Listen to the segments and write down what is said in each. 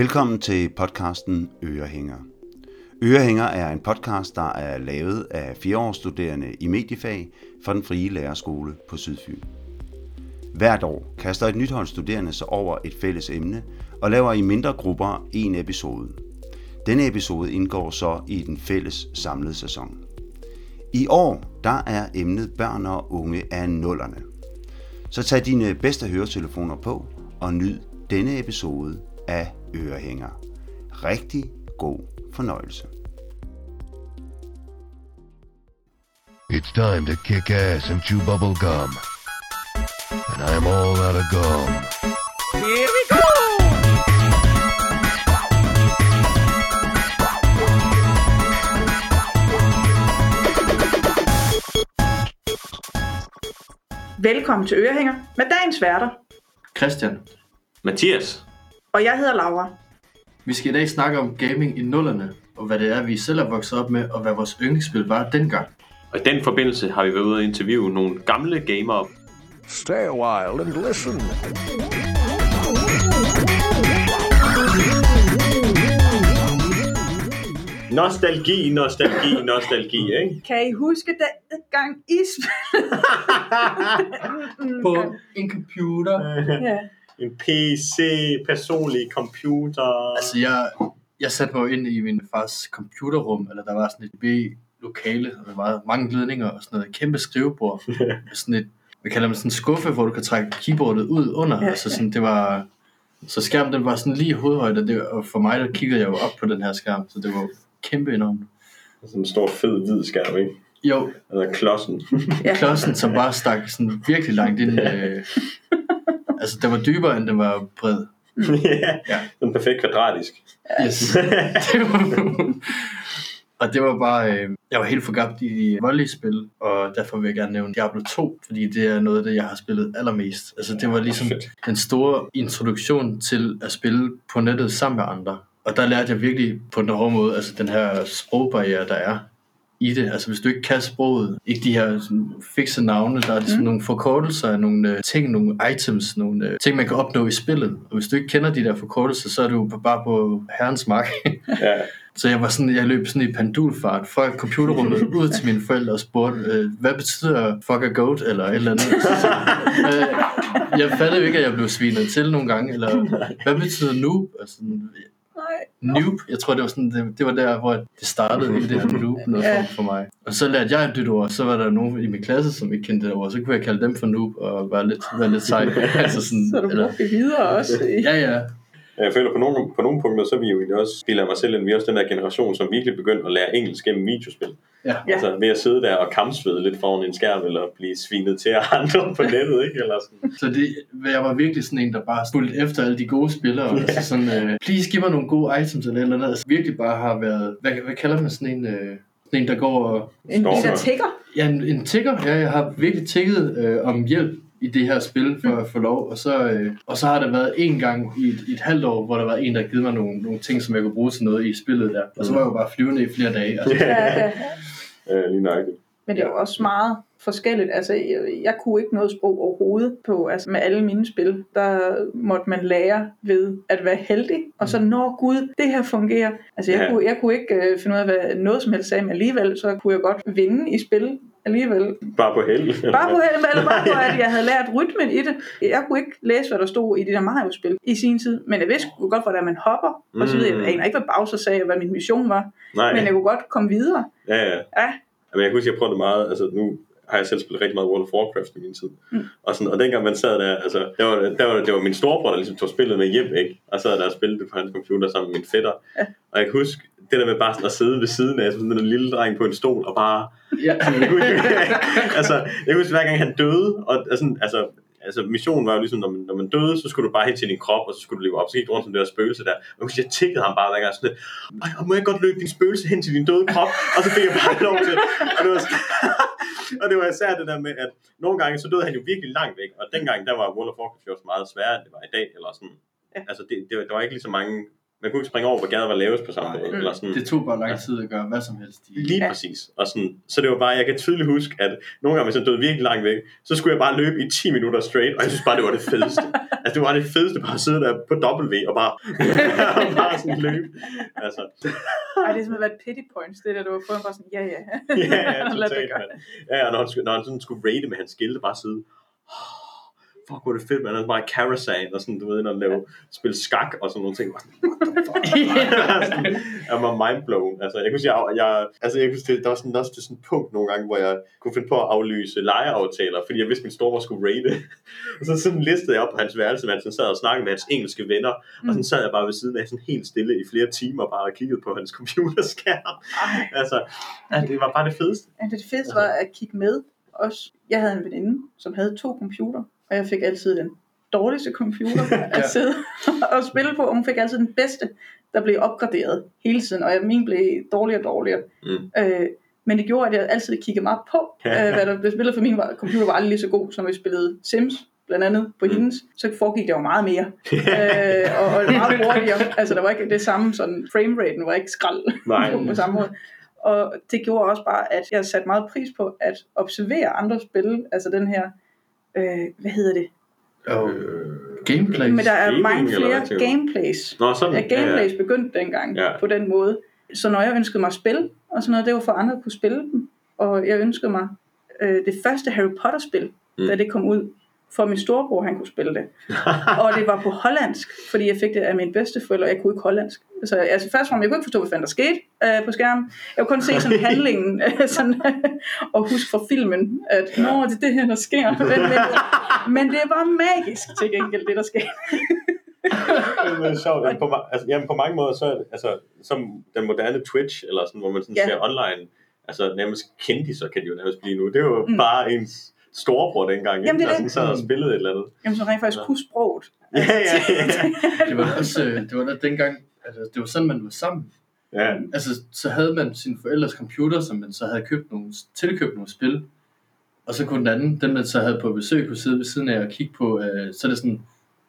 Velkommen til podcasten Ørehænger. Ørehænger er en podcast, der er lavet af fireårsstuderende i mediefag fra den frie lærerskole på Sydfyn. Hvert år kaster et nyt hold studerende sig over et fælles emne og laver i mindre grupper en episode. Denne episode indgår så i den fælles samlede sæson. I år der er emnet børn og unge af nullerne. Så tag dine bedste høretelefoner på og nyd denne episode af Ørehænger. Rigtig god fornøjelse. It's time to kick ass and chew bubble gum. And I'm all out of gum. Here we go! Velkommen til Ørehænger med dagens værter. Christian, Mathias. Og jeg hedder Laura. vi skal i dag snakke om gaming i nullerne, og hvad det er, vi selv er vokset op med, og hvad vores yndlingsspil var dengang. Og i den forbindelse har vi været ude og interviewe nogle gamle gamere. Stay a while and listen. Nostalgi, nostalgi, nostalgi, ikke? Kan I huske gang I spillede? På en computer. ja. En PC, personlig computer. Altså, jeg, jeg satte mig jo ind i min fars computerrum, eller der var sådan et B-lokale, og der var mange ledninger og sådan noget. Kæmpe skrivebord. med sådan et, hvad kalder man sådan en skuffe, hvor du kan trække keyboardet ud under. Ja, Ja, altså sådan, det var... Så skærmen, den var sådan lige i hovedhøjde, og, det, og for mig, der kiggede jeg jo op på den her skærm, så det var kæmpe enormt. Sådan en stor fed hvid skærm, ikke? Jo, Eller klodsen. Klodsen, som bare stak sådan virkelig langt ind. Øh, altså, den var dybere, end den var bred. ja, Ja. sådan perfekt kvadratisk. Yes. det var, og det var bare, øh, jeg var helt forgabt i volleyspil, og derfor vil jeg gerne nævne Diablo 2, fordi det er noget af det, jeg har spillet allermest. Altså, det var ligesom den store introduktion til at spille på nettet sammen med andre. Og der lærte jeg virkelig på den hårde måde, altså den her sprogbarriere, der er i det. Altså hvis du ikke kan sproget, ikke de her sådan, fikse navne, der er ligesom mm. nogle forkortelser af nogle øh, ting, nogle items, nogle øh, ting, man kan opnå i spillet. Og hvis du ikke kender de der forkortelser, så er du jo bare på herrens mark. Ja. så jeg var sådan, jeg løb sådan i pendulfart fra computerrummet ud til mine forældre og spurgte, øh, hvad betyder fuck a goat, eller et eller andet. øh, jeg fattede jo ikke, at jeg blev svinet til nogle gange, eller hvad betyder noob? Altså, Nej. noob, jeg tror det var sådan, det, det var der, hvor det startede hele det her noob noget Ja. for, mig. Og så lærte jeg et nyt ord, så var der nogen i min klasse, som ikke kendte det ord, så kunne jeg kalde dem for noob og være lidt, være lidt sej. altså sådan, Så du brugte det videre også. i- Ja, ja. Jeg føler på nogle, på nogle punkter, så er vi jo egentlig også, jeg mig selv ind, vi er også den der generation, som virkelig begyndte at lære engelsk gennem videospil. Ja. Ja. Altså ved at sidde der og kampsvede lidt foran en skærm, eller blive svinet til af andre på nettet, ikke? Eller sådan. Så det, jeg var virkelig sådan en, der bare fulgte efter alle de gode spillere. Og altså sådan, uh, please giv mig nogle gode items eller et eller andet. Altså virkelig bare har været, hvad, hvad kalder man sådan en, uh, sådan en der går og... En, en der tigger. Ja, en, en tigger. Ja, jeg har virkelig tigget uh, om hjælp i det her spil for at få lov. Og så, uh, og så har der været en gang i et, i et halvt år, hvor der var en, der givet mig nogle, nogle ting, som jeg kunne bruge til noget i spillet der. Og så var jeg jo bare flyvende i flere dage. Altså, Ja, ja, ja. Øh, lige nøjagtigt. Men det er jo også meget forskelligt. Altså, jeg, jeg kunne ikke noget sprog overhovedet på, altså med alle mine spil. Der måtte man lære ved at være heldig, og så når gud, det her fungerer. Altså, jeg, Ja. kunne, jeg kunne ikke øh, finde ud af, hvad noget som helst sagde, men alligevel så kunne jeg godt vinde i spil alligevel. Bare på held. Bare på held, eller bare på, at jeg havde lært rytmen i det. Jeg kunne ikke læse, hvad der stod i de der Mario-spil i sin tid, men jeg vidste godt, hvordan man hopper, og så videre. Jeg aner ikke, hvad Bowser sagde, og hvad min mission var, Nej, men jeg kunne godt komme videre. ja, ja. Ja, Men jeg kunne huske, jeg prøvede det meget, altså nu har jeg selv spillet rigtig meget World of Warcraft i min tid. Mm. Og, sådan, og dengang man sad der, altså, der var, der var, det var min storebror, der ligesom tog spillet med hjem, ikke? Og så sad der og spillede det på hans computer sammen med min fætter. Ja. Og jeg kan huske, det der med bare sådan at sidde ved siden af, sådan en lille dreng på en stol, og bare... ja. Altså, jeg kunne huske, hver gang han døde, og altså, altså, altså missionen var jo ligesom, når man, når man døde, så skulle du bare hen til din krop, og så skulle du leve op, så gik du rundt som det der spøgelse der. Og jeg tikkede ham bare hver gang sådan lidt, "Ej, må jeg godt løbe din spøgelse hen til din døde krop? Og så fik jeg bare lov til. Og det var, og det var især det der med, at nogle gange, så døde han jo virkelig langt væk, og dengang, der var World of Warcraft også meget sværere, end det var i dag, eller sådan. Ja. Altså, det, det, der var ikke lige så mange man kunne ikke springe over, hvor gader var lavest på samme Nej, måde. Eller sådan. Det tog bare lang tid at gøre hvad som helst. I. Lige Ja. præcis. Og sådan, så det var bare, jeg kan tydeligt huske, at nogle gange, hvis jeg døde virkelig langt væk, så skulle jeg bare løbe i 10 minutter straight, og jeg synes bare, det var det fedeste. altså, det var det fedeste bare at sidde der på W og bare, og bare sådan løbe. Altså, Ej, det er simpelthen været pity points, det der, du var fået bare sådan, ja, ja. ja, ja, totalt. Ja, og når han, skulle- når han sådan skulle rate med hans skilte, bare sidde, fuck, hvor er det fedt, man. Han er bare i Karasan, og sådan, du ved, når han laver, spille skak og sådan nogle ting. Sådan, jeg var mindblown. Altså, jeg kunne sige, jeg, jeg, altså, jeg kunne sige, der var sådan, også til sådan et punkt nogle gange, hvor jeg kunne finde på at aflyse lejeaftaler, fordi jeg vidste, min store skulle rate. og så sådan listede jeg op på hans værelse, mens han sad og snakkede med hans engelske venner, og sådan sad jeg bare ved siden af sådan helt stille i flere timer, bare og kiggede på hans computerskærm. Ej, altså, det var bare det fedeste. ja, det fedeste var at kigge med også. Jeg havde en veninde, som havde to computer, og jeg fik altid den dårligste computer at Ja. sidde og spille på, og hun fik altid den bedste, der blev opgraderet hele tiden, og min blev dårligere og dårligere. Mm. Øh, men det gjorde, at jeg altid kiggede meget på, øh, hvad der blev spillet, for min var, computer var aldrig lige så god, som vi spillede Sims, blandt andet på Mm. hendes, så foregik det jo meget mere, øh, og, og meget hurtigere. Altså, der var ikke det samme, sådan frameraten var ikke skrald Nej. på samme måde. Og det gjorde også bare, at jeg satte meget pris på at observere andre spil, altså den her, øh, hvad hedder det? Og gameplay. Men der er gaming, mange hvad flere du? gameplays. Nå, sådan. Ja, gameplays begyndte dengang Ja. på den måde. Så når jeg ønskede mig at spille, og sådan noget, det var for andre at kunne spille dem. Og jeg ønskede mig øh, det første Harry Potter-spil, mm. da det kom ud, for min storebror, han kunne spille det. og det var på hollandsk, fordi jeg fik det af min bedsteforældre, og jeg kunne ikke hollandsk. Så altså, først fremmest, jeg kunne ikke forstå, hvad fanden der skete øh, på skærmen. Jeg kunne kun se sådan handlingen, øh, sådan, og huske fra filmen, at nå, det er det her, der sker. Men, men, men det var magisk til gengæld, det der skete. det er sjovt. Men På, altså, jamen, på mange måder, så er det, altså, som den moderne Twitch, eller sådan, hvor man sådan Ja. ser online, altså nærmest kendiser kan de jo nærmest blive nu. Det var jo. Mm. bare ens storebror dengang, Jamen, det ikke? er der det. sådan sad og spillede et eller andet. Jamen, så rent faktisk Ja. kunne sproget. Ja, ja, ja. Det var også, øh, det var da dengang, altså, det var sådan, man var sammen. ja. Altså, så havde man sine forældres computer, som man så havde købt nogle, tilkøbt nogle spil. Og så kunne den anden, den man så havde på besøg, kunne sidde ved siden af og kigge på, øh, så er det sådan,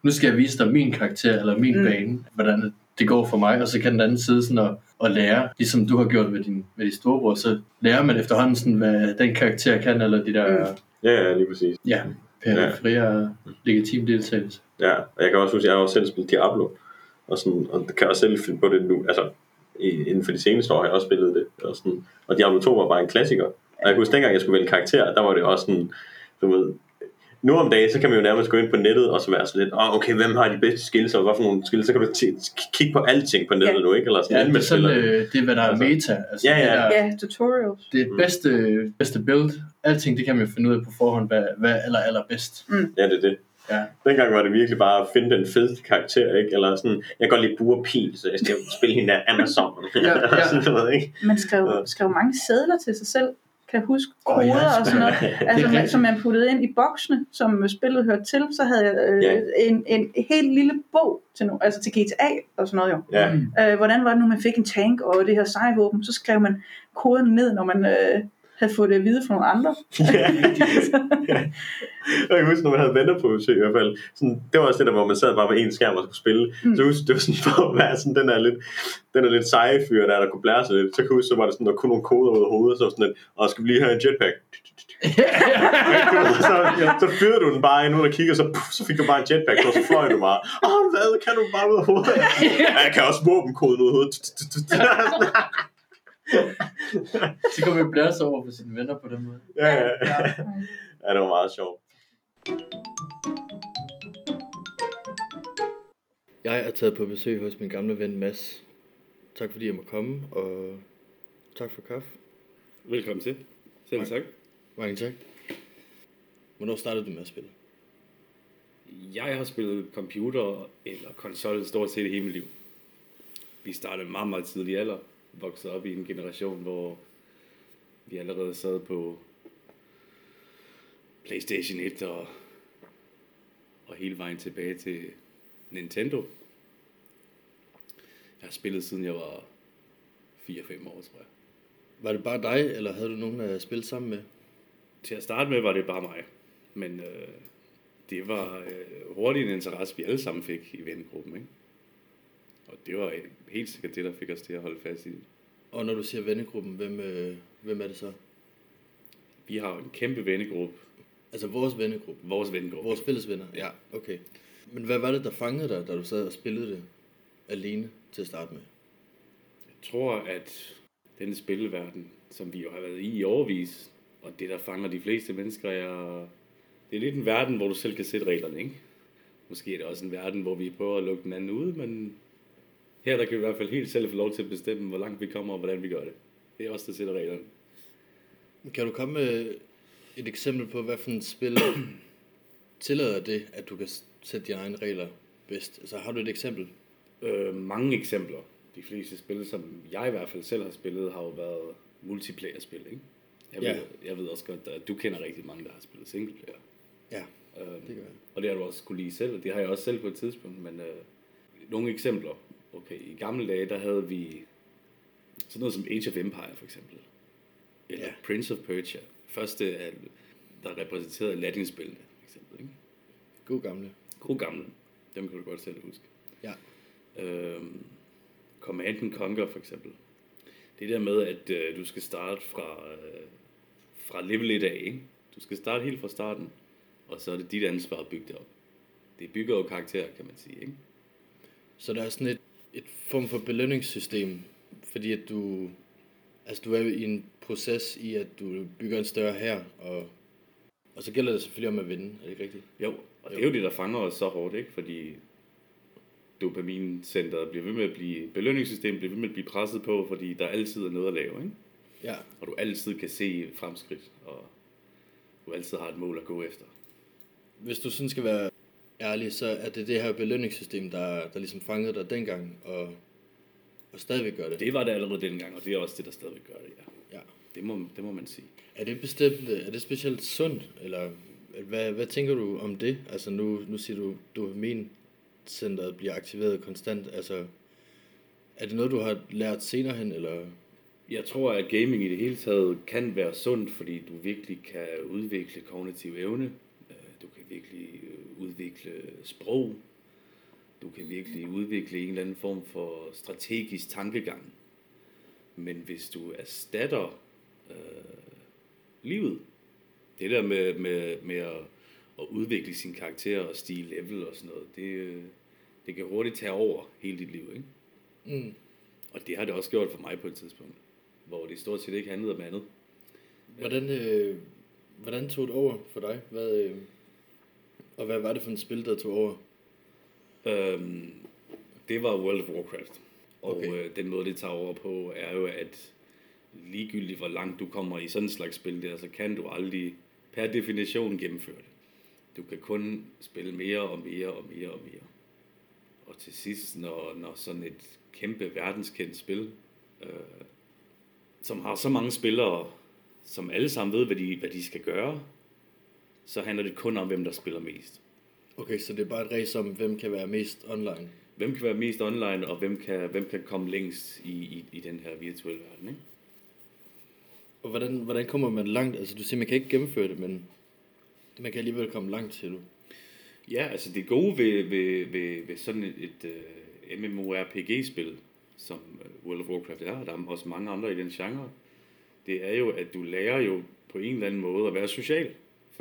nu skal jeg vise dig min karakter, eller min. Mm. bane, hvordan det går for mig, og så kan den anden sidde sådan og, og lære, ligesom du har gjort med din, med din storebror, så lærer man efterhånden sådan, hvad den karakter kan, eller de der, Mm. ja, ja, lige præcis. ja, periferi og legitim deltagelse. Ja, og jeg kan også huske, at jeg har også selv spillet Diablo, og, sådan, og kan også selv finde på det nu. Altså, inden for de seneste år har jeg også spillet det. Og, sådan, og Diablo 2 var bare en klassiker. Og jeg kan huske, dengang jeg skulle vælge karakter, der var det også sådan, du ved, nu om dagen, så kan man jo nærmest gå ind på nettet og så være sådan lidt, oh, okay, hvem har de bedste skills, og hvad for nogle skills, så kan du t- kigge på alting på nettet Ja. nu, ikke? Eller sådan, Ja, ja, det er sådan, øh, det er, hvad der er Altså, meta. Altså, ja, ja. Det, der, Ja, tutorials. det Mm. bedste, bedste build, alting, det kan man jo finde ud af på forhånd, hvad, hvad er aller, allerbedst. Ja, det er det. Ja. Dengang var det virkelig bare at finde den fedeste karakter, ikke? Eller sådan, jeg kan godt lide pil, så jeg skal spille hende af Amazon. Ja, ja. sådan noget, ikke? Man skrev, skrev mange sædler til sig selv, kan huske, koder ja, og sådan noget. Altså, man, som man puttede ind i boksene, som spillet hørte til, så havde jeg øh, Ja. en, en helt lille bog til, no, altså til GTA og sådan noget jo. Ja. Øh, hvordan var det nu, man fik en tank og det her sejvåben, så skrev man koden ned, når man øh, havde fået det at vide fra nogle andre. ja. Jeg kan huske, når man havde venner på besøg i hvert fald. Sådan, det var også det der, hvor man sad bare med en skærm og skulle spille. Mm. Så jeg huske, det var sådan for at være sådan, den er lidt, den er lidt seje fyr, der, der kunne blære sig lidt. Så kan jeg huske, så var det sådan, der kunne nogle koder ud af hovedet, så sådan lidt, og skal vi lige have en jetpack? Du ved, så, så fyrede du den bare ind ud og kiggede, så, puff, så fik du bare en jetpack, og så fløj du bare. Åh, hvad? Kan du bare ud af hovedet? Ja, jeg kan også våbenkoden ud af hovedet. Så kan man blære sig over for sine venner på den måde. ja, ja, ja. ja, det var meget sjovt. Jeg er taget på besøg hos min gamle ven Mads. Tak fordi jeg må komme, og tak for kaffe. Velkommen til. Selv tak. Mange tak. Hvornår startede du med at spille? Jeg har spillet computer eller konsol stort set hele mit liv. Vi startede meget, meget tidlig alder. Voksede op i en generation, hvor vi allerede sad på Playstation 1 og, og hele vejen tilbage til Nintendo. Jeg har spillet siden jeg var 4-5 år, tror jeg. Var det bare dig, eller havde du nogen at spille sammen med? Til at starte med var det bare mig. Men øh, det var øh, hurtigt en interesse, vi alle sammen fik i vennegruppen. Ikke? Og det var helt sikkert det, der fik os til at holde fast i det. Og når du siger vennegruppen, hvem, øh, hvem er det så? Vi har en kæmpe vennegruppe, Altså vores vennegruppe. vores vennegruppe. Vores fælles venner. Ja, okay. Men hvad var det, der fangede dig, da du sad og spillede det alene til at starte med? Jeg tror, at den spilleverden, som vi jo har været i i overvis, og det, der fanger de fleste mennesker, er, det er lidt en verden, hvor du selv kan sætte reglerne, ikke? Måske er det også en verden, hvor vi prøver at lukke den anden ud, men her der kan vi i hvert fald helt selv få lov til at bestemme, hvor langt vi kommer og hvordan vi gør det. Det er os, der sætter reglerne. Kan du komme med et eksempel på, hvad for et spil tillader det, at du kan sætte dine egne regler bedst? Altså har du et eksempel? Øh, mange eksempler. De fleste spil, som jeg i hvert fald selv har spillet, har jo været multiplayer-spil, ikke? Jeg ved, Ja. jeg ved også godt, at du kender rigtig mange, der har spillet singleplayer. Ja, Øhm, det gør jeg. Og det har du også kunne lide selv, og det har jeg også selv på et tidspunkt, men øh, nogle eksempler. Okay, i gamle dage, der havde vi sådan noget som Age of Empire for eksempel. Eller Ja. Prince of Persia. Første, der repræsenterede Latin-spillene, for eksempel. Ikke? God gamle. God gamle. Dem kan du godt selv huske. Ja. Øhm, Command and Conquer for eksempel. Det der med, at øh, du skal starte fra, øh, fra level 1 af, ikke? Du skal starte helt fra starten, og så er det dit ansvar at bygge det op. Det bygger jo karakterer, kan man sige, ikke? Så der er sådan et, et form for belønningssystem, fordi at du, altså du er i en proces i, at du bygger en større her, og, og så gælder det selvfølgelig om at vinde, er det ikke rigtigt? Jo, og det er jo det, der fanger os så hårdt, ikke? Fordi dopamincenteret bliver ved med at blive, belønningssystemet bliver ved med at blive presset på, fordi der altid er noget at lave, ikke? Ja, Og du altid kan se fremskridt, og du altid har et mål at gå efter. hvis du sådan skal være ærlig, så er det det her belønningssystem, der, der ligesom fangede dig dengang, og, og stadigvæk gør det. Det var det allerede dengang, og det er også det, der stadig gør det, ja. Ja. Det må, det må man sige. Er det bestemt, er det specielt sundt, eller hvad, hvad tænker du om det? Altså nu, nu siger du, dopamincenteret bliver aktiveret konstant, altså er det noget, du har lært senere hen, eller? Jeg tror, at gaming i det hele taget kan være sundt, fordi du virkelig kan udvikle kognitiv evne. Virkelig øh, udvikle sprog. Du kan virkelig udvikle en eller anden form for strategisk tankegang. Men hvis du erstatter øh, livet, det der med, med, med at, at udvikle sin karakter og stige level og sådan noget, det, øh, det kan hurtigt tage over hele dit liv, ikke? Mm. Og det har det også gjort for mig på et tidspunkt, hvor det stort set ikke handlede om andet. Hvordan, øh, hvordan tog det over for dig? Hvad, øh, og hvad var det for et spil, der tog over? Øhm, det var World of Warcraft. Og Okay. øh, den måde, det tager over på, er jo, at ligegyldigt hvor langt du kommer i sådan en slags spil der, så kan du aldrig per definition gennemføre det. Du kan kun spille mere og mere og mere og mere. Og til sidst, når, når sådan et kæmpe verdenskendt spil, øh, som har så mange spillere, som alle sammen ved, hvad de, hvad de skal gøre, så handler det kun om, hvem der spiller mest. Okay, så det er bare et race om, hvem kan være mest online. hvem kan være mest online, og hvem kan, hvem kan komme længst i, i, i den her virtuelle verden, ikke? Og hvordan, hvordan kommer man langt? Altså du siger, man kan ikke gennemføre det, men man kan alligevel komme langt til du. Ja, altså det gode ved, ved, ved, ved sådan et, et uh, MMORPG-spil, som øh, World of Warcraft er, og der er også mange andre i den genre, det er jo, at du lærer jo på en eller anden måde at være social,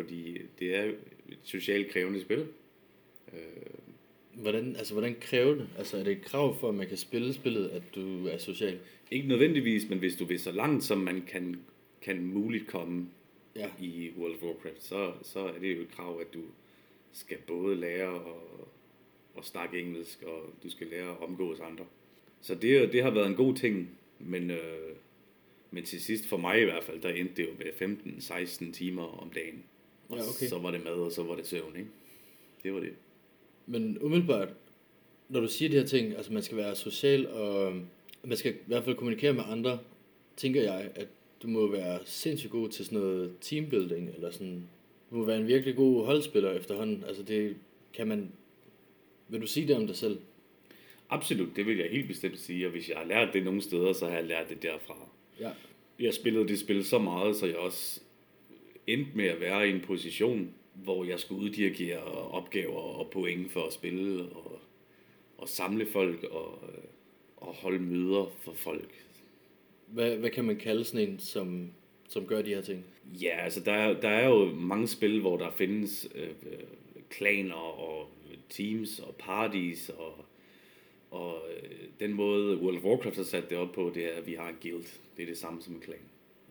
fordi det er et socialt krævende spil. Hvordan, altså, hvordan kræver det? Altså er det et krav for, at man kan spille spillet, at du er social? Ikke nødvendigvis, men hvis du vil så langt, som man kan, kan muligt komme Ja. i World of Warcraft, så, så er det jo et krav, at du skal både lære at, at snakke engelsk, og du skal lære at omgås andre. Så det, det har været en god ting, men, øh, men til sidst for mig i hvert fald, der endte det jo med 15-16 timer om dagen. Og Ja, okay. så var det mad, og så var det søvn, ikke? Det var det. Men umiddelbart, når du siger de her ting, altså man skal være social, og man skal i hvert fald kommunikere med andre, tænker jeg, at du må være sindssygt god til sådan noget teambuilding, eller sådan, du må være en virkelig god holdspiller efterhånden. Altså det kan man, vil du sige det om dig selv? Absolut, det vil jeg helt bestemt sige, og hvis jeg har lært det nogle steder, så har jeg lært det derfra. Ja. jeg spillede det spil så meget, så jeg også endte med at være i en position, hvor jeg skulle uddirigere opgaver og point for at spille, og, at samle folk og, og holde møder for folk. Hvad, hvad kan man kalde sådan en, som, som gør de her ting? Ja, altså der, er- der er jo mange spil, hvor der findes øh, øh, klaner og teams og parties og, og øh, den måde World of Warcraft har sat det op på, det er, at vi har en guild. Det er det samme som en klan.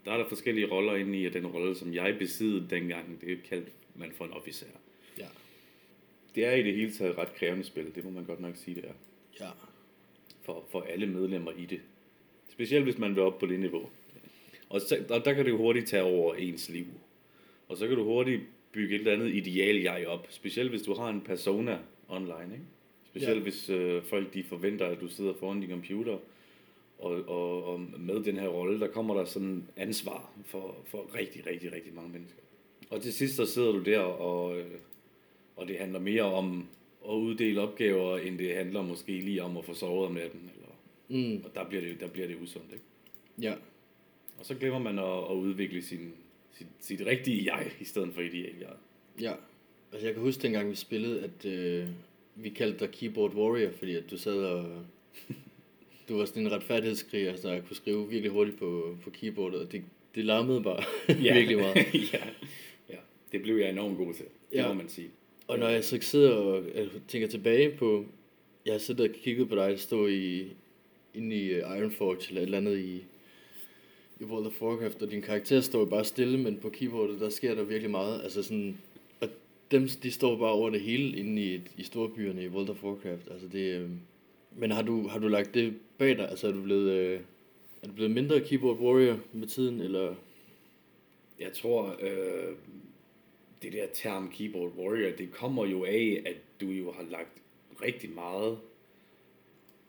Der er der forskellige roller inde i, og den rolle, som jeg besiddede dengang, det kaldte man for en officer. Ja. Det er i det hele taget et ret krævende spil, det må man godt nok sige, det er. Ja. For, for alle medlemmer i det. Specielt hvis man vil op på det niveau. Og så, der, der kan det jo hurtigt tage over ens liv. Og så kan du hurtigt bygge et eller andet ideal jeg op. Specielt hvis du har en persona online. Ikke? Specielt ja. hvis øh, folk de forventer, at du sidder foran din computer. Og, og, og med den her rolle, der kommer der sådan ansvar for, for rigtig, rigtig, rigtig mange mennesker. Og til sidst så sidder du der, og, og det handler mere om at uddele opgaver, end det handler måske lige om at få sovet om natten. Eller, Mm, og der bliver det, der bliver det usundt, ikke? ja. Og så glemmer man at, at udvikle sin, sit, sit rigtige jeg, i stedet for ideal jeg. Ja. Altså jeg kan huske dengang vi spillede, at øh, vi kaldte dig Keyboard Warrior, fordi at du sad og... Du var sådan en retfærdighedskriger, der kunne skrive virkelig hurtigt på, på keyboardet, og det, det larmede bare virkelig meget. ja. ja, det blev jeg enormt god til, det Ja. må man sige. Og når jeg så sidder og øh, tænker tilbage på, jeg har siddet og kigget på dig stå i, inde i øh, Ironforge eller et eller andet i, i World of Warcraft, og din karakter står bare stille, men på keyboardet, der sker der virkelig meget. Altså sådan, og dem, de står bare over det hele inde i, i storbyerne i World of Warcraft. Altså det, øh, men har du, har du lagt det bag dig? Altså er du blevet, øh, er du blevet mindre keyboard warrior med tiden, eller? Jeg tror, øh, det der term keyboard warrior, det kommer jo af, at du jo har lagt rigtig meget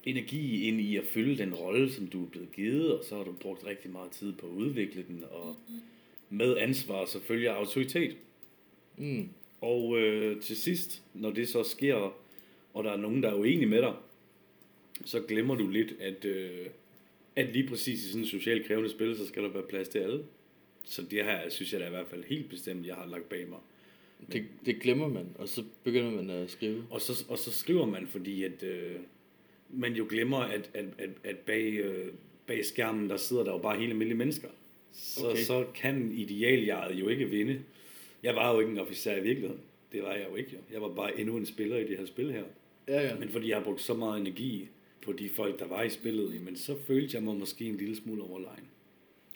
energi ind i at fylde den rolle, som du er blevet givet, og så har du brugt rigtig meget tid på at udvikle den, og med ansvar så følger autoritet. Mm, Og øh, til sidst, når det så sker, og der er nogen, der er uenige med dig, så glemmer du lidt, at, øh, at lige præcis i sådan et socialt krævende spil, så skal der være plads til alle. Så det her, synes jeg da i hvert fald helt bestemt, jeg har lagt bag mig. det, det glemmer man, og så begynder man at skrive. Og så, og så skriver man, fordi at øh, man jo glemmer, at, at, at, at bag, øh, bag skærmen, der sidder der jo bare hele almindelige mennesker. Så, Okay. så kan idealjeget jo ikke vinde. Jeg var jo ikke en officer i virkeligheden. Det var jeg jo ikke. Jo. Jeg var bare endnu en spiller i det her spil her. Ja, ja. Men fordi jeg har brugt så meget energi på de folk, der var i spillet, men så følte jeg mig måske en lille smule overlegen.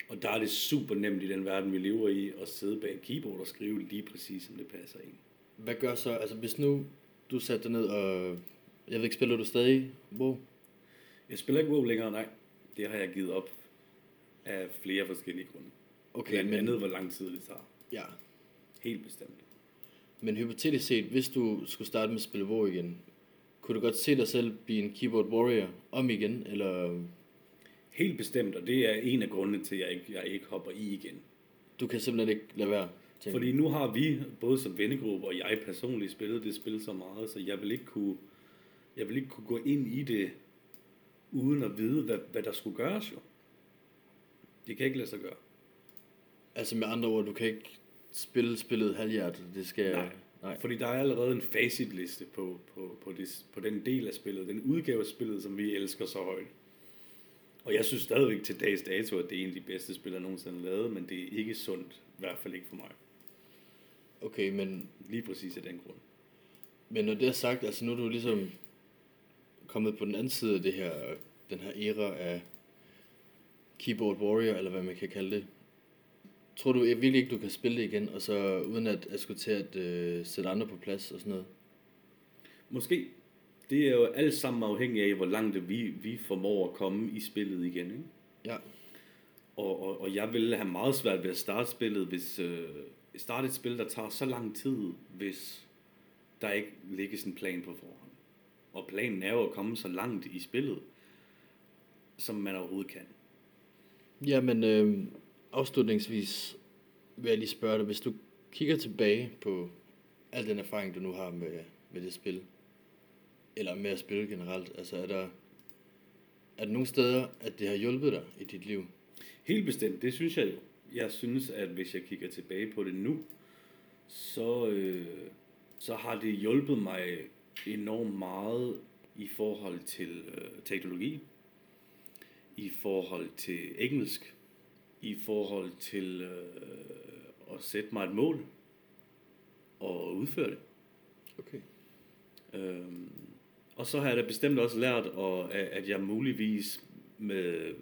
Og der er det super nemt i den verden, vi lever i, at sidde bag et keyboard og skrive lige præcis, som det passer ind. Hvad gør så, altså hvis nu du satte dig ned og, jeg ved ikke, spiller du stadig WoW? Jeg spiller ikke WoW længere, nej. Det har jeg givet op af flere forskellige grunde. Okay, Blandt men, andet, hvor lang tid det tager. ja. Helt bestemt. Men hypotetisk set, hvis du skulle starte med at spille WoW igen, kunne du godt se dig selv blive en keyboard warrior om igen, eller Helt bestemt, og det er en af grundene til, at jeg ikke, jeg ikke hopper i igen. du kan simpelthen ikke lade være? tænker Fordi nu har vi, både som vennegruppe og jeg personligt, spillet det spil så meget, så jeg vil ikke kunne, jeg vil ikke kunne gå ind i det, uden at vide, hvad, hvad der skulle gøres jo. Det kan ikke lade sig gøre. Altså med andre ord, du kan ikke spille spillet halvhjertet, det skal... Nej. Nej. Fordi der er allerede en facitliste på, på, på, det, på den del af spillet, den udgave af spillet, som vi elsker så højt. Og jeg synes stadigvæk til dags dato, at det er en af de bedste spil, jeg nogensinde har lavet, men det er ikke sundt, i hvert fald ikke for mig. Okay, men, Lige præcis af den grund. men når det er sagt, altså nu er du ligesom kommet på den anden side af det her, den her æra af keyboard warrior, eller hvad man kan kalde det. Tror du virkelig ikke, du kan spille det igen, og så uden at, at skulle til at øh, sætte andre på plads og sådan noget? Måske. Det er jo alt sammen afhængigt af, hvor langt vi, vi formår at komme i spillet igen. Ikke? Ja. Og, og, og jeg ville have meget svært ved at starte spillet, hvis øh, starte et spil, der tager så lang tid, hvis der ikke ligger en plan på forhånd. Og planen er jo at komme så langt i spillet, som man overhovedet kan. Ja, men øh, afslutningsvis vil jeg lige spørge dig, hvis du kigger tilbage på al den erfaring, du nu har med, med det spil, eller med at spille generelt, altså er der, er der nogle steder, at det har hjulpet dig i dit liv? Helt bestemt, det synes jeg jo. Jeg synes, at hvis jeg kigger tilbage på det nu, så, øh, så har det hjulpet mig enormt meget i forhold til øh, teknologi, i forhold til engelsk, i forhold til øh, at sætte mig et mål og udføre det. Okay. Øhm, og så har jeg da bestemt også lært, at, at jeg muligvis med,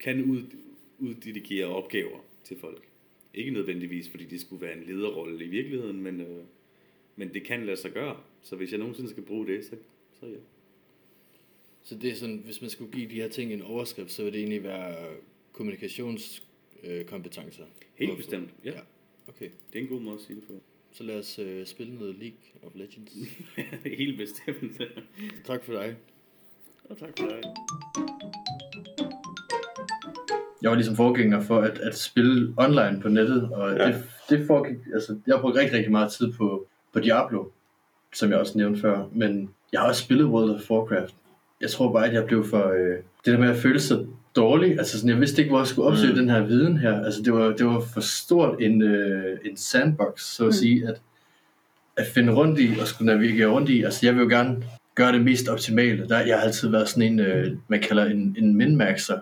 kan ud, uddelegere opgaver til folk. Ikke nødvendigvis, fordi det skulle være en lederrolle i virkeligheden, men, øh, men det kan lade sig gøre. Så hvis jeg nogensinde skal bruge det, så, så ja. Så det er sådan, hvis man skulle give de her ting en overskrift, så vil det egentlig være kommunikationskompetencer? Øh, kompetencer. Helt Hvorfor? bestemt, ja. ja. Okay, Det er en god måde at sige det på. så lad os øh, spille noget League of Legends. Helt bestemt. tak for dig. og tak for dig. Jeg var ligesom forgænger for at, at spille online på nettet, og Ja. det, det foregik, altså, jeg har brugt rigtig, rigtig meget tid på, på Diablo, som jeg også nævnte før, men jeg har også spillet World of Warcraft. Jeg tror bare, at jeg blev for, øh, det der med at føle sig dårlig, altså sådan, jeg vidste ikke, hvor jeg skulle opsøge Mm. den her viden her, altså det var, det var for stort en, øh, en sandbox, så at Mm. sige, at, at finde rundt i, og skulle navigere rundt i, altså jeg vil jo gerne gøre det mest optimale, der, jeg har altid været sådan en, øh, man kalder en, en min-maxer,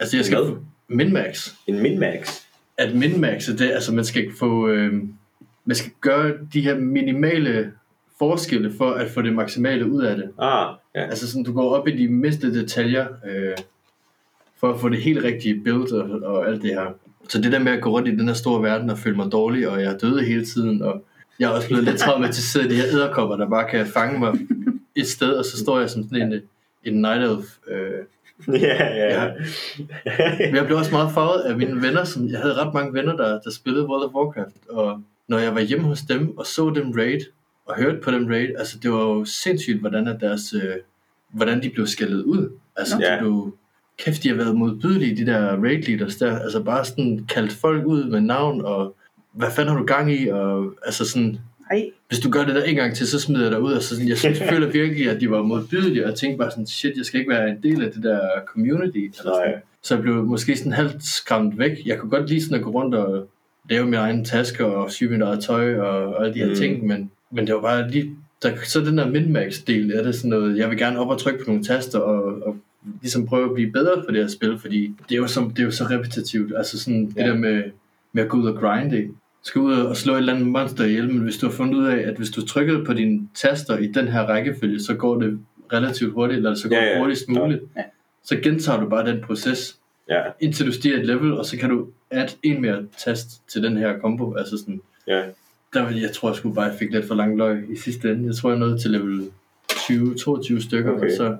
altså jeg skal, Hvad? min-max, En min-max. at min-maxe, det, altså man skal få, øh, man skal gøre de her minimale forskelle for at få det maksimale ud af det. Ah, ja. Altså sådan, du går op i de mindste detaljer, øh, for at få det helt rigtige build og, og alt det her. Så det der med at gå rundt i den her store verden og føle mig dårlig, og jeg er døde hele tiden, og jeg er også blevet lidt traumatiseret af de her æderkopper, der bare kan fange mig et sted, og så står jeg som sådan en, en night elf. Øh. Ja, ja, ja. Men jeg blev også meget farvet af mine venner, som jeg havde ret mange venner, der, der spillede World of Warcraft, og når jeg var hjemme hos dem og så dem raid, og hørte på dem raid, altså det var jo sindssygt, hvordan, at deres, øh, hvordan de blev skældet ud. Altså Ja. de blev, kæft, de har været modbydelige, de der raid leaders der, altså bare sådan kaldt folk ud med navn, og hvad fanden har du gang i, og altså sådan, Nej, hvis du gør det der en gang til, så smider jeg dig ud, og så sådan, jeg synes, jeg føler virkelig, at de var modbydelige, og jeg tænkte bare sådan, shit, jeg skal ikke være en del af det der community, eller sådan. Nej. Så jeg blev måske sådan halvt skræmt væk. Jeg kunne godt lide sådan at gå rundt og lave min egen taske og sy mit eget tøj og, og alle de her Mm. ting, men, men det var bare lige, der, så den der min-max del er det sådan noget, jeg vil gerne op og trykke på nogle taster og, og ligesom prøve at blive bedre på det her spil, fordi det er jo så, det er jo så repetitivt, altså sådan Ja. det der med, med at gå ud og grinde, skal ud og slå et eller andet monster ihjel, men hvis du har fundet ud af, at hvis du trykker på dine taster i den her rækkefølge, så går det relativt hurtigt, eller så går Ja, det ja. hurtigst muligt, Ja. så gentager du bare den proces, Ja, indtil du stiger et level, og så kan du add en mere tast til den her combo. Altså sådan, ja. der, vil- jeg tror jeg skulle bare, jeg fik lidt for lang løg i sidste ende. Jeg tror, jeg nåede til level 20-22 stykker, okay. og så,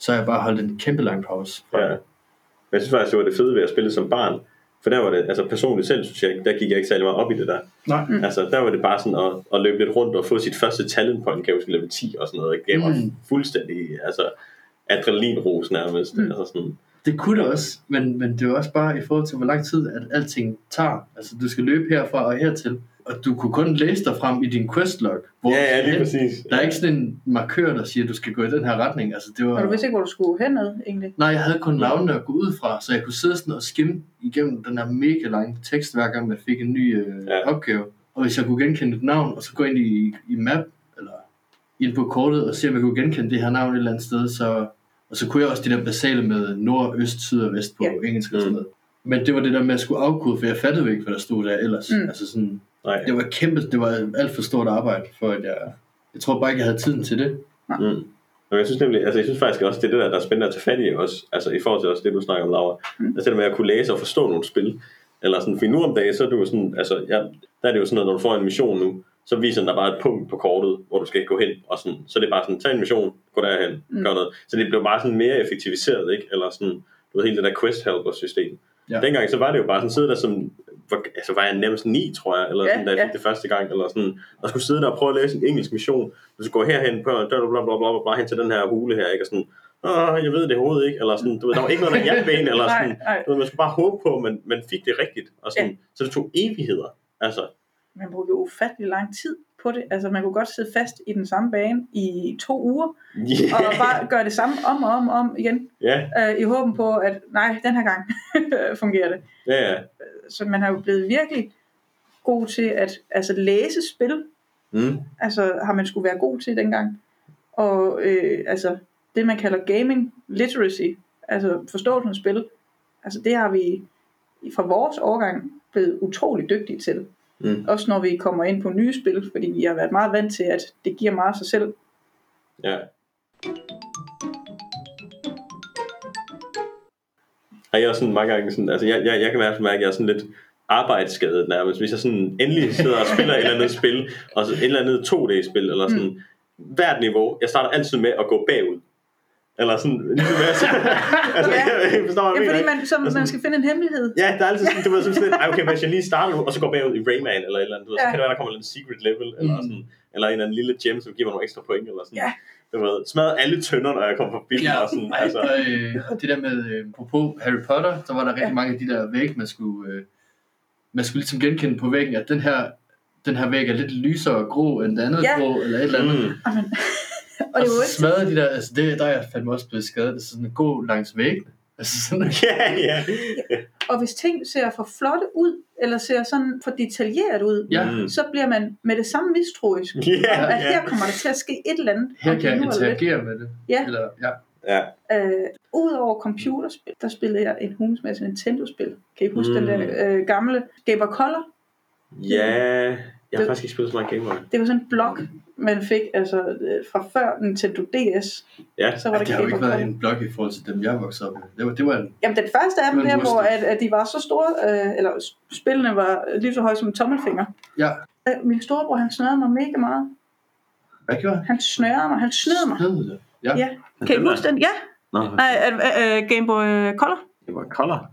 så har jeg bare holdt en kæmpe lang pause. ja. Men jeg synes faktisk, det var det fede ved at spille som barn. For der var det, altså personligt selv, synes jeg, der gik jeg ikke særlig meget op i det der. Nej. Mm. Altså, der var det bare sådan at, at løbe lidt rundt og få sit første talent point, kan jeg huske, level 10 og sådan noget. Det gav mig Mm. fuldstændig, altså, adrenalinros nærmest. Mm. Altså sådan, Det kunne det også, men, men det er også bare i forhold til, hvor lang tid at alting tager. Altså, du skal løbe herfra og hertil, og du kunne kun læse dig frem i din questlog. Hvor ja, ja, lige hen. præcis. Der er ikke sådan en markør, der siger, at du skal gå i den her retning. Altså, det var... og du vidste ikke, hvor du skulle hen ad, egentlig. Nej, jeg havde kun navnene at gå ud fra, så jeg kunne sidde sådan og skimme igennem den her mega lange tekst, hver gang jeg fik en ny øh, Ja. opgave. Og hvis jeg kunne genkende et navn, og så gå ind i, i map, eller ind på kortet, og se om jeg kunne genkende det her navn et eller andet sted, så, og så kunne jeg også de der basale med nord, øst, syd og vest på Ja. engelsk og sådan Mm. noget. Men det var det der med at jeg skulle afkode, for jeg fattede ikke, hvad der stod der ellers. Mm. Altså sådan, Nej. det var kæmpe, det var alt for stort arbejde, for at jeg, jeg tror bare ikke, jeg havde tiden til det. Mm. Og jeg synes nemlig, altså jeg synes faktisk også, det er det der, der er spændende at tage fat i også, altså i forhold til også det, du snakker om, Laura. Mm. Altså det med at kunne læse og forstå nogle spil, eller sådan, for nu om dagen, så er det jo sådan, altså ja, der er det jo sådan noget, når du får en mission nu, så viser den der bare et punkt på kortet, hvor du skal gå hen, og sådan, så er det bare sådan, tag en mission, gå derhen, Mm. gør noget. Så det blev bare sådan mere effektiviseret, ikke? Eller sådan, du ved, hele det der quest helper system. Ja. Dengang så var det jo bare sådan, sidde der som, hvor, altså var jeg nærmest 9, tror jeg, eller Ja, sådan, da jeg ja. fik det første gang, eller sådan, og skulle sidde der og prøve at læse en engelsk mission, du skal gå herhen, på, bla, bla, bla, bla, bla, hen til den her hule her, ikke? Og sådan, Åh, jeg ved det overhovedet ikke, eller sådan, du ved, der var ikke noget, der hjalp en, eller Nej, sådan, nej. du ved, man skulle bare håbe på, at man, man fik det rigtigt, og sådan, så det tog evigheder, altså, Man brugte ufattelig lang tid på det. Altså, man kunne godt sidde fast i den samme bane i to uger, yeah. og bare gøre det samme om og om og om igen, ja, øh, i håben på, at nej, den her gang fungerer det. ja, ja, Så man har jo blevet virkelig god til at altså, læse spil. mm. Altså, har man skulle være god til dengang. Og øh, altså, det man kalder gaming literacy, altså forståelsen af spil, altså det har vi fra vores årgang blevet utrolig dygtige til. Mm. Også når vi kommer ind på nye spil, fordi vi har været meget vant til, at det giver meget af sig selv. Ja. Og jeg er sådan mange gange sådan, altså jeg, jeg, jeg kan i hvert fald mærke, at jeg er sådan lidt arbejdsskadet nærmest. Hvis jeg sådan endelig sidder og spiller et eller andet spil, og så et eller andet 2D-spil, eller sådan, mm. hvert niveau, jeg starter altid med at gå bagud. Eller sådan, ligesom med at altså, Ja. jeg, jeg forstår, hvad Ja, jeg fordi man, som, man skal finde en hemmelighed. Ja, der er altid sådan, du ved, sådan lidt, "Ej, okay, hvis jeg lige starter nu, og så går bagud i Rayman, eller et eller andet, du ved, så Ja. kan det være, der kommer en secret level, eller Mm. sådan, eller en eller anden lille gem, som giver mig nogle ekstra point, eller sådan. Ja. Du ved, smadrer alle tønder, når jeg kommer forbi, Ja, og sådan, altså. og, øh, det der med, øh, apropos Harry Potter, der var der rigtig Ja. mange af de der væg, man skulle, øh, man skulle ligesom genkende på væggen, at den her, den her væg er lidt lysere og grå end den andet Ja. grå, eller et eller andet. Mm. Og det er jo så ikke smadrer de der, altså det, der er jeg fandme også blevet skadet, altså sådan at gå langs væggen. Altså sådan, Ja, ja. Og hvis ting ser for flotte ud, eller ser sådan for detaljeret ud, ja, Mm. så bliver man med det samme mistroisk. Ja, At her ja. kommer der til at ske et eller andet. her kan jeg er lidt. interagere med det. Ja. Eller, ja. Ja. Øh, Udover computerspil, der spillede jeg en hulens masse Nintendo-spil. Kan I huske Mm. mm. den der øh, gamle Game Boy Color? Ja, jeg har Det- faktisk ikke spillet så meget Game Boy. Det var sådan en blok, man fik altså øh, fra før Nintendo DS. Ja. Så var det det har jo ikke været en blok i forhold til dem, jeg voksede op med. Det var, det var en, Jamen den første af dem der, du hvor at, at de var så store, øh, eller spillene var lige så høje som en tommelfinger. ja, Øh, min storebror, han snørede mig mega meget. hvad gjorde han? Han snørede mig, han snød mig. Snød det. Ja. Ja. Kan I Den der- huske den? Ja. Nå, Nej, øh, øh, Game Boy Color. det var Color.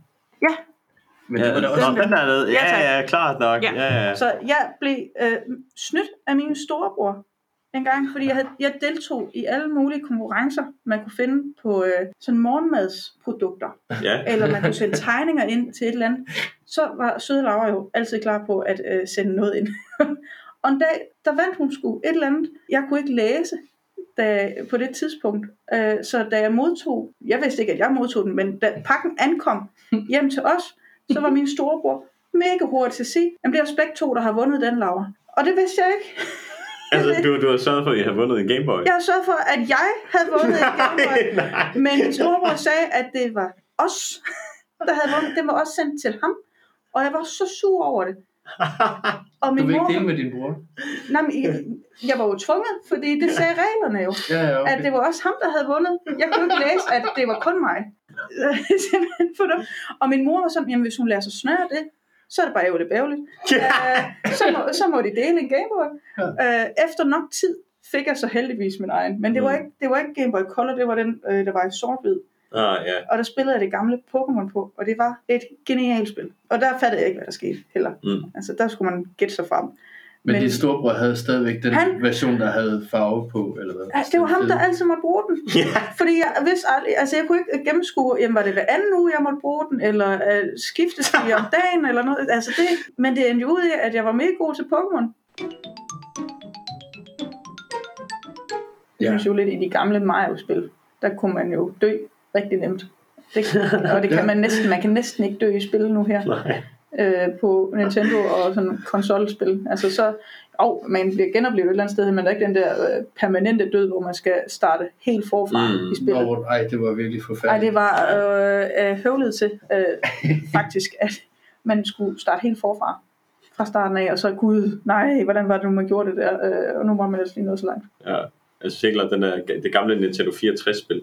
Men Ja, det var da også den- den der. Ja. Ja, ja, klart nok. Ja. Ja, ja. Så jeg blev øh, snydt af min storebror en gang, fordi jeg, havde, jeg deltog i alle mulige konkurrencer, man kunne finde på øh, sådan morgenmadsprodukter, ja. eller man kunne sende tegninger ind til et eller andet. Så var søde Laura jo altid klar på at øh, sende noget ind. og en dag, der vandt hun sgu et eller andet. Jeg kunne ikke læse da, på det tidspunkt. Øh, så da jeg modtog, jeg vidste ikke, at jeg modtog den, men da pakken ankom hjem til os, så var min storebror mega hurtig til at sige, jamen det er os begge to, der har vundet den, Laura. Og det vidste jeg ikke. Altså, du, du har sørget for, at I har vundet en Game Boy. Jeg har sørget for, at jeg havde vundet en Game Boy. nej, nej. Men min storebror sagde, at det var os, der havde vundet. Den var også sendt til ham. Og jeg var så sur over det. Og Du min vil ikke mor, dele med din bror? nej, men jeg, jeg var jo tvunget, fordi det sagde reglerne jo. Ja, ja, At okay. det var også ham, der havde vundet. Jeg kunne ikke læse, at det var kun mig. Simpelthen for dem. Og min mor var sådan, jamen hvis hun lader sig snøre det, så er det bare ærgerligt bævligt. Øh, så, må, så må de dele en Gameboy. Øh, efter nok tid fik jeg så heldigvis min egen. Men det var Mm. ikke, det var ikke Game Boy Color, det var den, øh, der var i sort-hvid. Ah, ja. Og der spillede jeg det gamle Pokémon på, og det var et genialt spil. Og der fattede jeg ikke, hvad der skete heller. Mm. Altså, der skulle man gætte sig frem. Men, Men- din storebror havde stadigvæk den Han- version, der havde farve på, eller hvad? Altså, det var ham, der altid måtte bruge den. Ja. Fordi jeg vidste aldrig, altså jeg kunne ikke gennemskue, jamen var det hver anden uge, jeg måtte bruge den, eller uh, skiftes de om dagen, eller noget. Altså det, men det endte ud i, at jeg var mega god til Pokémon. Jeg Ja. synes jo lidt i de gamle Mario-spil, der kunne man jo dø rigtig nemt. Det, og det kan man næsten, man kan næsten ikke dø i spil nu her Nej. Øh, på Nintendo og sådan konsolspil. Altså så, og man bliver genoplevet et eller andet sted, men der er ikke den der øh, permanente død, hvor man skal starte helt forfra Mm. i spillet. Nå, ej, det var virkelig Nej, forfærdeligt. det var øh, øh, høvlet til, øh, faktisk, at man skulle starte helt forfra fra starten af, og så gud, nej, hvordan var det nu, man gjorde det der, øh, og nu var man altså lige nået så langt. Ja. Altså, sikkert den der, det gamle Nintendo 64-spil.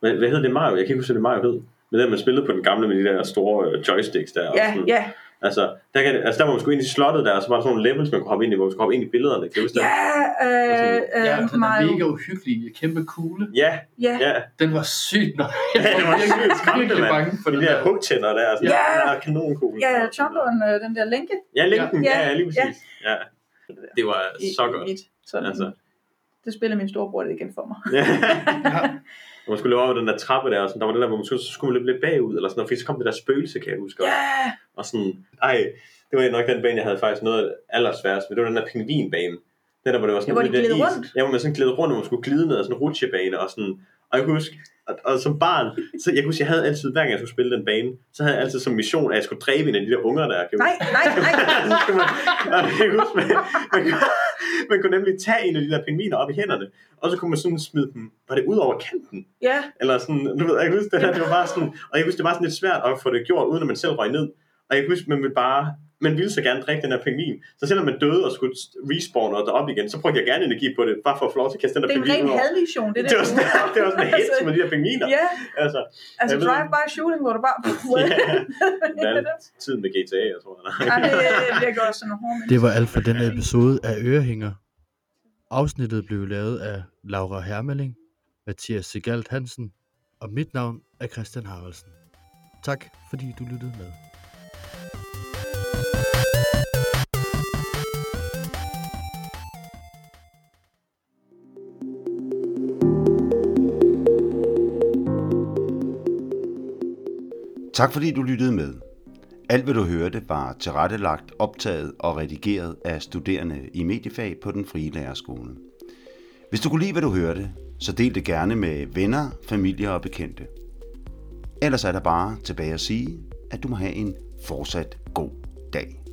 Hvad, hvad hed det Mario? Jeg kan ikke huske, hvad det Mario hed. Men den, man spillede på den gamle med de der store øh, joysticks der. og Ja, sådan. ja, Altså, der, kan, altså, der var man sgu ind i slottet der, og så var der sådan nogle levels, man kunne hoppe ind i, hvor man skulle hoppe ind i billederne. Kan du huske det? ja, øh, øh, Ja, den er mega uhyggelig. Kæmpe kugle. Ja, Ja, ja. Den var sygt nok. Ja, det var sygt skræmmende, virkelig mand. bange for De der der. hugtænder der, sådan, Ja. ja. der kanonkugle. ja, Chomperen, øh, den der lænke. Ja, linken, Ja. ja, ja, lige præcis. Ja. Det var så i godt. mit, sådan, Altså. Det spiller min storebror det igen for mig. Ja. Når man skulle løbe over den der trappe der, og sådan, der var det der, hvor man skulle, så skulle man løbe lidt bagud, eller sådan noget, fordi så kom det der spøgelse, kan jeg huske. Ja, Og sådan, ej, det var nok den bane, jeg havde faktisk noget allersværest ved. Det var den der pingvinbane. Den der, hvor det var sådan Ja, hvor de gled is. rundt. Ja, hvor man sådan gled rundt, og man skulle glide ned ad sådan en rutsjebane, og sådan, og jeg kunne huske, og, og, som barn, så jeg kunne huske, jeg havde altid, hver gang jeg skulle spille den bane, så havde jeg altid som mission, at jeg skulle dræbe en af de der unger der. Kan nej, nej, nej. Så skulle man, huske, man, man, kunne- man kunne nemlig tage en af de der pingviner op i hænderne, og så kunne man sådan smide dem, var det ud over kanten? Ja, Eller sådan, du ved, jeg kan huske det her, det var bare sådan, og jeg kan huske, det var sådan lidt svært at få det gjort, uden at man selv røg ned. Og jeg kan huske, man ville bare, man ville så gerne drikke den her pingvin. Så selvom man døde og skulle respawn og op igen, så brugte jeg gerne energi på det, bare for at få lov til at kaste den der det er en pingvin ren hadmission, det der. Det var sådan, det var sådan en hit Altså, med de her pingviner. Ja, Altså, altså drive-by shooting, hvor du bare... ja, den tid med GTA, jeg tror. Ja, det bliver godt sådan nogle Det var alt for denne episode af Ørehænger. Afsnittet blev lavet af Laura Hermeling, Mathias Segalt Hansen, og mit navn er Christian Haraldsen. Tak fordi du lyttede med. Tak fordi du lyttede med. Alt hvad du hørte var tilrettelagt, optaget og redigeret af studerende i mediefag på den frie lærerskole. Hvis du kunne lide, hvad du hørte, så del det gerne med venner, familie og bekendte. Ellers er der bare tilbage at sige, at du må have en fortsat god dag.